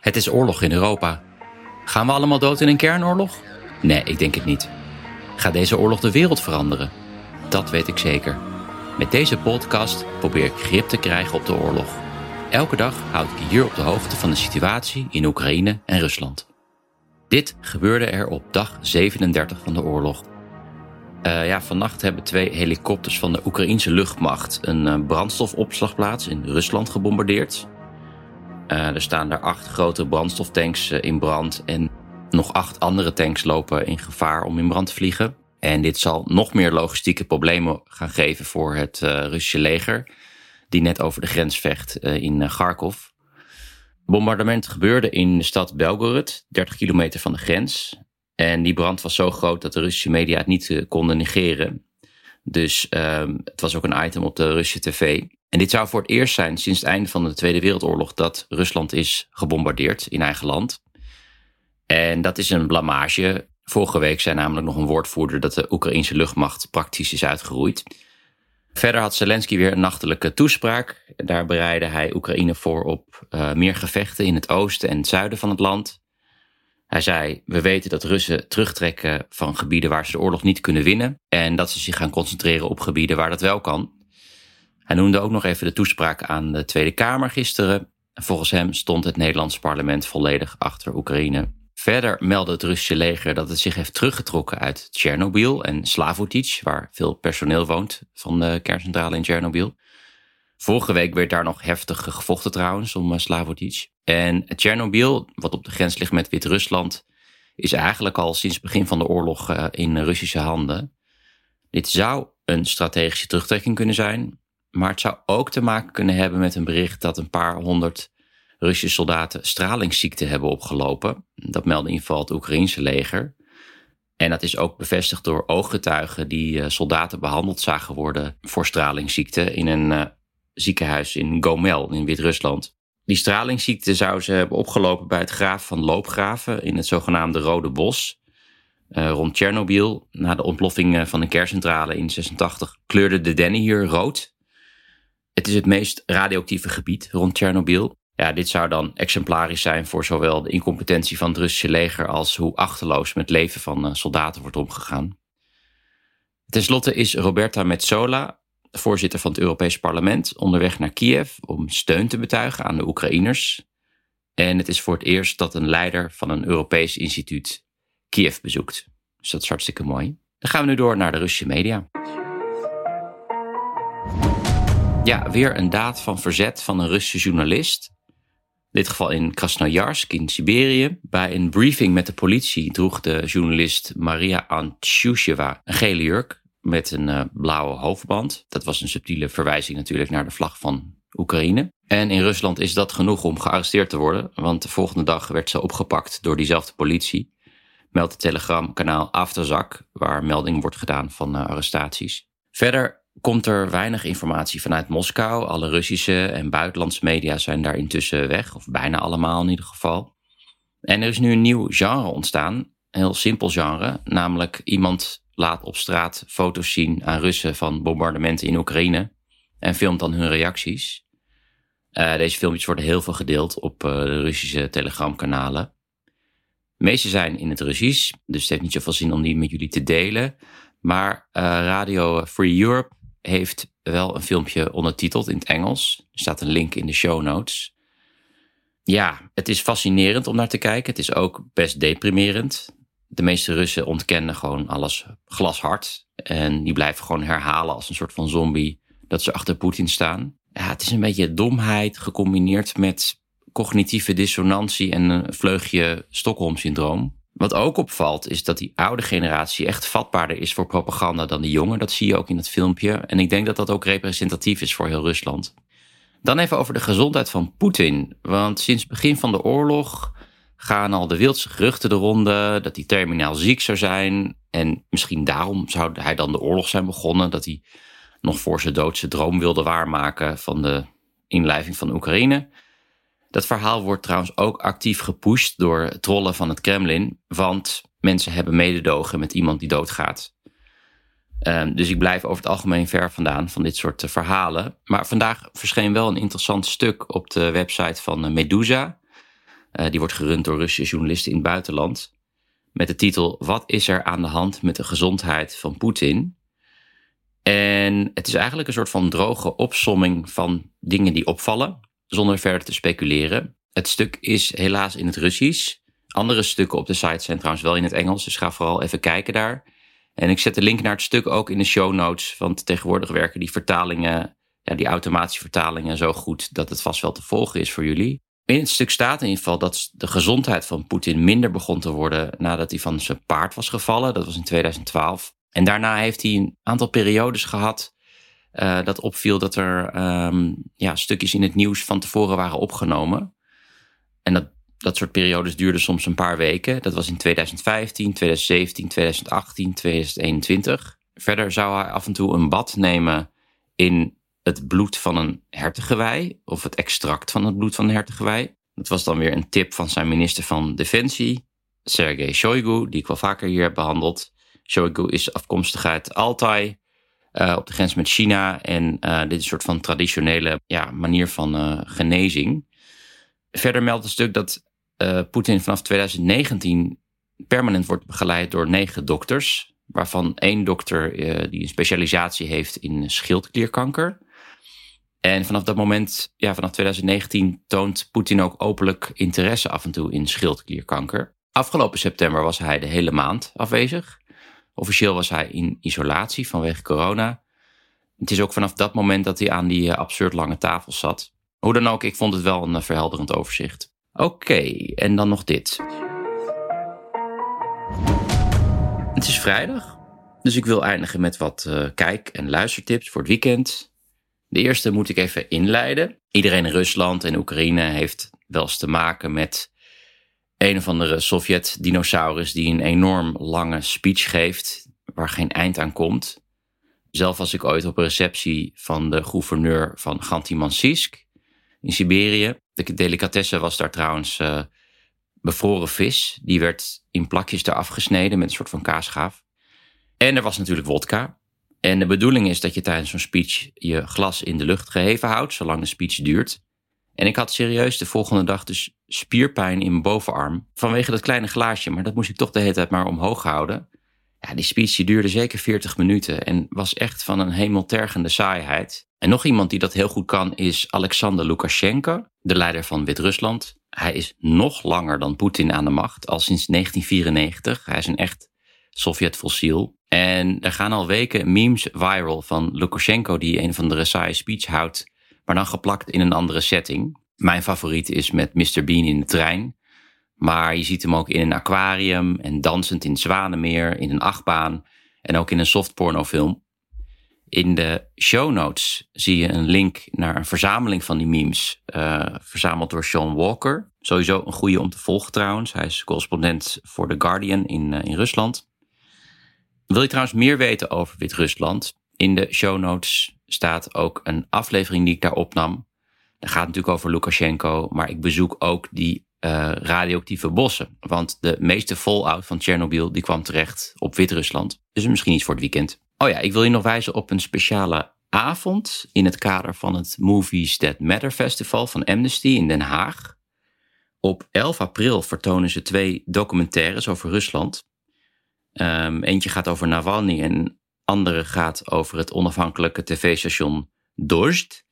Het is oorlog in Europa. Gaan we allemaal dood in een kernoorlog? Nee, ik denk het niet. Gaat deze oorlog de wereld veranderen? Dat weet ik zeker. Met deze podcast probeer ik grip te krijgen op de oorlog. Elke dag houd ik hier op de hoogte van de situatie in Oekraïne en Rusland. Dit gebeurde er op dag 37 van de oorlog. Uh, ja, vannacht hebben twee helikopters van de Oekraïense luchtmacht een uh, brandstofopslagplaats in Rusland gebombardeerd. Uh, er staan daar acht grote brandstoftanks in brand en nog acht andere tanks lopen in gevaar om in brand te vliegen. En dit zal nog meer logistieke problemen gaan geven voor het Russische leger, die net over de grens vecht in Kharkov. Bombardement gebeurde in de stad Belgorod, 30 kilometer van de grens. En die brand was zo groot dat de Russische media het niet konden negeren. Dus um, het was ook een item op de Russische tv. En dit zou voor het eerst zijn sinds het einde van de Tweede Wereldoorlog dat Rusland is gebombardeerd in eigen land. En dat is een blamage. Vorige week zei namelijk nog een woordvoerder dat de Oekraïnse luchtmacht praktisch is uitgeroeid. Verder had Zelensky weer een nachtelijke toespraak. Daar bereidde hij Oekraïne voor op uh, meer gevechten in het oosten en het zuiden van het land. Hij zei: We weten dat Russen terugtrekken van gebieden waar ze de oorlog niet kunnen winnen. En dat ze zich gaan concentreren op gebieden waar dat wel kan. Hij noemde ook nog even de toespraak aan de Tweede Kamer gisteren. Volgens hem stond het Nederlands parlement volledig achter Oekraïne. Verder meldde het Russische leger dat het zich heeft teruggetrokken uit Tsjernobyl en Slavotic, waar veel personeel woont van de kerncentrale in Tsjernobyl. Vorige week werd daar nog heftig gevochten trouwens om Slavotic. En Tsjernobyl, wat op de grens ligt met Wit-Rusland, is eigenlijk al sinds het begin van de oorlog uh, in Russische handen. Dit zou een strategische terugtrekking kunnen zijn, maar het zou ook te maken kunnen hebben met een bericht dat een paar honderd Russische soldaten stralingsziekte hebben opgelopen. Dat meldde in ieder geval het Oekraïense leger. En dat is ook bevestigd door ooggetuigen die uh, soldaten behandeld zagen worden voor stralingsziekte in een uh, ziekenhuis in Gomel in Wit-Rusland. Die stralingsziekte zou ze hebben opgelopen bij het graven van loopgraven in het zogenaamde Rode Bos. Uh, rond Tsjernobyl, na de ontploffing eh, van een kerncentrale in 86, kleurde de Denny hier rood. Het is het meest radioactieve gebied rond Tsjernobyl. Ja, dit zou dan exemplarisch zijn voor zowel de incompetentie van het Russische leger als hoe achterloos met leven van uh, soldaten wordt omgegaan. Ten slotte is Roberta Metsola, voorzitter van het Europees Parlement, onderweg naar Kiev om steun te betuigen aan de Oekraïners. En het is voor het eerst dat een leider van een Europees instituut Kiev bezoekt. Dus dat is hartstikke mooi. Dan gaan we nu door naar de Russische media. Ja, weer een daad van verzet van een Russische journalist. In dit geval in Krasnojarsk in Siberië. Bij een briefing met de politie droeg de journalist Maria Antjusheva een gele jurk met een uh, blauwe hoofdband. Dat was een subtiele verwijzing natuurlijk naar de vlag van Oekraïne. En in Rusland is dat genoeg om gearresteerd te worden, want de volgende dag werd ze opgepakt door diezelfde politie. Meldt het telegramkanaal Afterzak, waar melding wordt gedaan van uh, arrestaties. Verder komt er weinig informatie vanuit Moskou. Alle Russische en buitenlandse media zijn daar intussen weg, of bijna allemaal in ieder geval. En er is nu een nieuw genre ontstaan, een heel simpel genre, namelijk iemand laat op straat foto's zien aan Russen van bombardementen in Oekraïne en filmt dan hun reacties. Uh, deze filmpjes worden heel veel gedeeld op uh, de Russische telegramkanalen. De meeste zijn in het Russisch, dus het heeft niet zoveel zin om die met jullie te delen. Maar uh, Radio Free Europe heeft wel een filmpje ondertiteld in het Engels. Er staat een link in de show notes. Ja, het is fascinerend om naar te kijken. Het is ook best deprimerend de meeste Russen ontkennen gewoon alles glashard. En die blijven gewoon herhalen als een soort van zombie dat ze achter Poetin staan. Ja, het is een beetje domheid gecombineerd met cognitieve dissonantie en een vleugje Stockholm-syndroom. Wat ook opvalt is dat die oude generatie echt vatbaarder is voor propaganda dan de jonge. Dat zie je ook in het filmpje. En ik denk dat dat ook representatief is voor heel Rusland. Dan even over de gezondheid van Poetin. Want sinds het begin van de oorlog gaan al de wildste geruchten de ronde dat hij terminaal ziek zou zijn. En misschien daarom zou hij dan de oorlog zijn begonnen. Dat hij nog voor zijn dood zijn droom wilde waarmaken van de inlijving van Oekraïne. Dat verhaal wordt trouwens ook actief gepusht door trollen van het Kremlin. Want mensen hebben mededogen met iemand die doodgaat. Um, dus ik blijf over het algemeen ver vandaan van dit soort uh, verhalen. Maar vandaag verscheen wel een interessant stuk op de website van uh, Medusa. Uh, die wordt gerund door Russische journalisten in het buitenland. Met de titel Wat is er aan de hand met de gezondheid van Poetin? En het is eigenlijk een soort van droge opsomming van dingen die opvallen, zonder verder te speculeren. Het stuk is helaas in het Russisch. Andere stukken op de site zijn trouwens wel in het Engels, dus ga vooral even kijken daar. En ik zet de link naar het stuk ook in de show notes, want tegenwoordig werken die vertalingen, ja, die automatische vertalingen zo goed dat het vast wel te volgen is voor jullie. In het stuk staat in ieder geval dat de gezondheid van Poetin minder begon te worden nadat hij van zijn paard was gevallen. Dat was in 2012. En daarna heeft hij een aantal periodes gehad uh, dat opviel dat er um, ja, stukjes in het nieuws van tevoren waren opgenomen. En dat, dat soort periodes duurden soms een paar weken. Dat was in 2015, 2017, 2018, 2021. Verder zou hij af en toe een bad nemen in het bloed van een hertengewei of het extract van het bloed van een hertengewei. Dat was dan weer een tip van zijn minister van Defensie, Sergei Shoigu, die ik wel vaker hier heb behandeld. Shoigu is afkomstig uit Altai, uh, op de grens met China. En uh, dit is een soort van traditionele ja, manier van uh, genezing. Verder meldt het stuk dat Poetin vanaf 2019 permanent wordt begeleid door negen dokters. Waarvan één dokter die een specialisatie heeft in schildklierkanker. En vanaf dat moment, ja, vanaf 2019, toont Poetin ook openlijk interesse af en toe in schildklierkanker. Afgelopen september was hij de hele maand afwezig. Officieel was hij in isolatie vanwege corona. Het is ook vanaf dat moment dat hij aan die eh, absurd lange tafel zat. Hoe dan ook, ik vond het wel een eh, verhelderend overzicht. Oké, en dan nog dit. Het is vrijdag, dus ik wil eindigen met wat uh, kijk- en luistertips voor het weekend. De eerste moet ik even inleiden. Iedereen in Rusland en Oekraïne heeft wel eens te maken met een of andere Sovjet-dinosaurus die een enorm lange speech geeft waar geen eind aan komt. Zelf was ik ooit op een receptie van de gouverneur van Gantimansisk in Siberië. De delicatesse was daar trouwens uh, bevroren vis. Die werd in plakjes eraf gesneden met een soort van kaasgaaf. En er was natuurlijk wodka. En de bedoeling is dat je tijdens zo'n speech je glas in de lucht geheven houdt, zolang de speech duurt. En ik had serieus de volgende dag dus spierpijn in mijn bovenarm. Vanwege dat kleine glaasje, maar dat moest ik toch de hele tijd maar omhoog houden. Ja, die speech duurde zeker 40 minuten en was echt van een hemeltergende saaiheid. En nog iemand die dat heel goed kan is Alexander Lukashenko, de leider van Wit-Rusland. Hij is nog langer dan Poetin aan de macht, al sinds 1994. Hij is een echt Sovjet-fossiel. En er gaan al weken memes viral van Lukashenko die een van de saaie speech houdt maar dan geplakt in een andere setting. Mijn favoriet is met Mr. Bean in de trein. Maar je ziet hem ook in een aquarium en dansend in het Zwanenmeer, in een achtbaan en ook in een softpornofilm. In de show notes zie je een link naar een verzameling van die memes, uh, verzameld door Sean Walker. Sowieso een goede om te volgen trouwens. Hij is correspondent voor The Guardian in, uh, in Rusland. Wil je trouwens meer weten over Wit-Rusland? In de show notes staat ook een aflevering die ik daar opnam. Dat gaat natuurlijk over Lukashenko, maar ik bezoek ook die uh, radioactieve bossen. Want de meeste fallout van Tsjernobyl die kwam terecht op Wit-Rusland. Dus misschien iets voor het weekend. Oh ja, ik wil je nog wijzen op een speciale avond in het kader van het Movies That Matter Festival van Amnesty in Den Haag. Op 11 april vertonen ze twee documentaires over Rusland. Um, eentje gaat over Navalny en andere gaat over het onafhankelijke tv-station Dozd,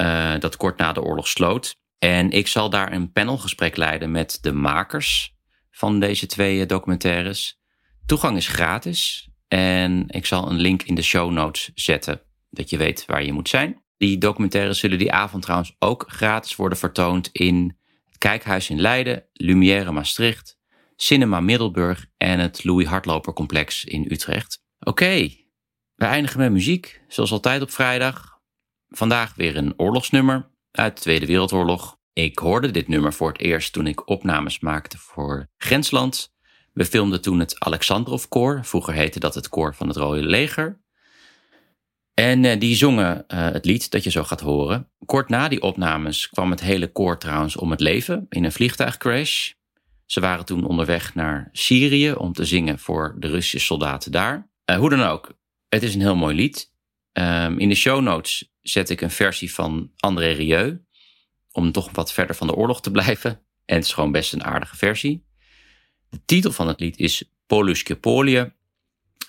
uh, dat kort na de oorlog sloot. En ik zal daar een panelgesprek leiden met de makers van deze twee eh, documentaires. Toegang is gratis en ik zal een link in de show notes zetten, dat je weet waar je moet zijn. Die documentaires zullen die avond trouwens ook gratis worden vertoond in het Kijkhuis in Leiden, Lumière Maastricht, Cinema Middelburg en het Louis Hardloper Complex in Utrecht. Oké, we eindigen met muziek, zoals altijd op vrijdag. Vandaag weer een oorlogsnummer uit de Tweede Wereldoorlog. Ik hoorde dit nummer voor het eerst toen ik opnames maakte voor Grensland. We filmden toen het Alexandrov-koor, vroeger heette dat het koor van het Rode Leger. En uh, die zongen uh, het lied dat je zo gaat horen. Kort na die opnames kwam het hele koor trouwens om het leven in een vliegtuigcrash. Ze waren toen onderweg naar Syrië om te zingen voor de Russische soldaten daar. Uh, hoe dan ook, het is een heel mooi lied. Um, in de show notes zet ik een versie van André Rieu. Om toch wat verder van de oorlog te blijven. En het is gewoon best een aardige versie. De titel van het lied is Poluske Polie.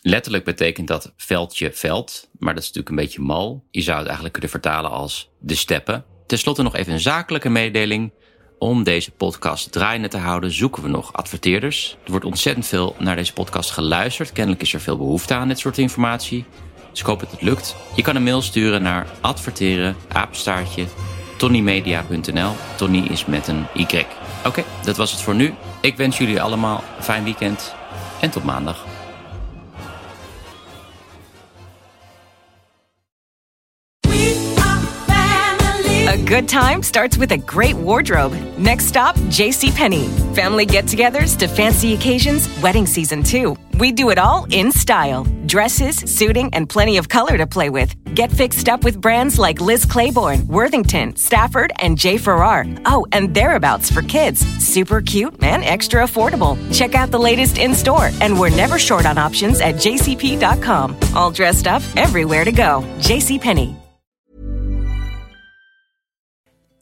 Letterlijk betekent dat veldje veld, maar dat is natuurlijk een beetje mal. Je zou het eigenlijk kunnen vertalen als de steppen. Ten slotte nog even een zakelijke mededeling. Om deze podcast draaiende te houden, zoeken we nog adverteerders. Er wordt ontzettend veel naar deze podcast geluisterd. Kennelijk is er veel behoefte aan dit soort informatie. Dus ik hoop dat het lukt. Je kan een mail sturen naar adverteren, apenstaartje, tonnymedia.nl. Tony is met een Y. Oké, dat was het voor nu. Ik wens jullie allemaal een fijn weekend en tot maandag. A good time starts with a great wardrobe. Next stop, JCPenney. Family get togethers to fancy occasions, wedding season too. We do it all in style dresses, suiting, and plenty of color to play with. Get fixed up with brands like Liz Claiborne, Worthington, Stafford, and J. Farrar. Oh, and thereabouts for kids. Super cute and extra affordable. Check out the latest in store, and we're never short on options at jcp.com. All dressed up, everywhere to go. JCPenney.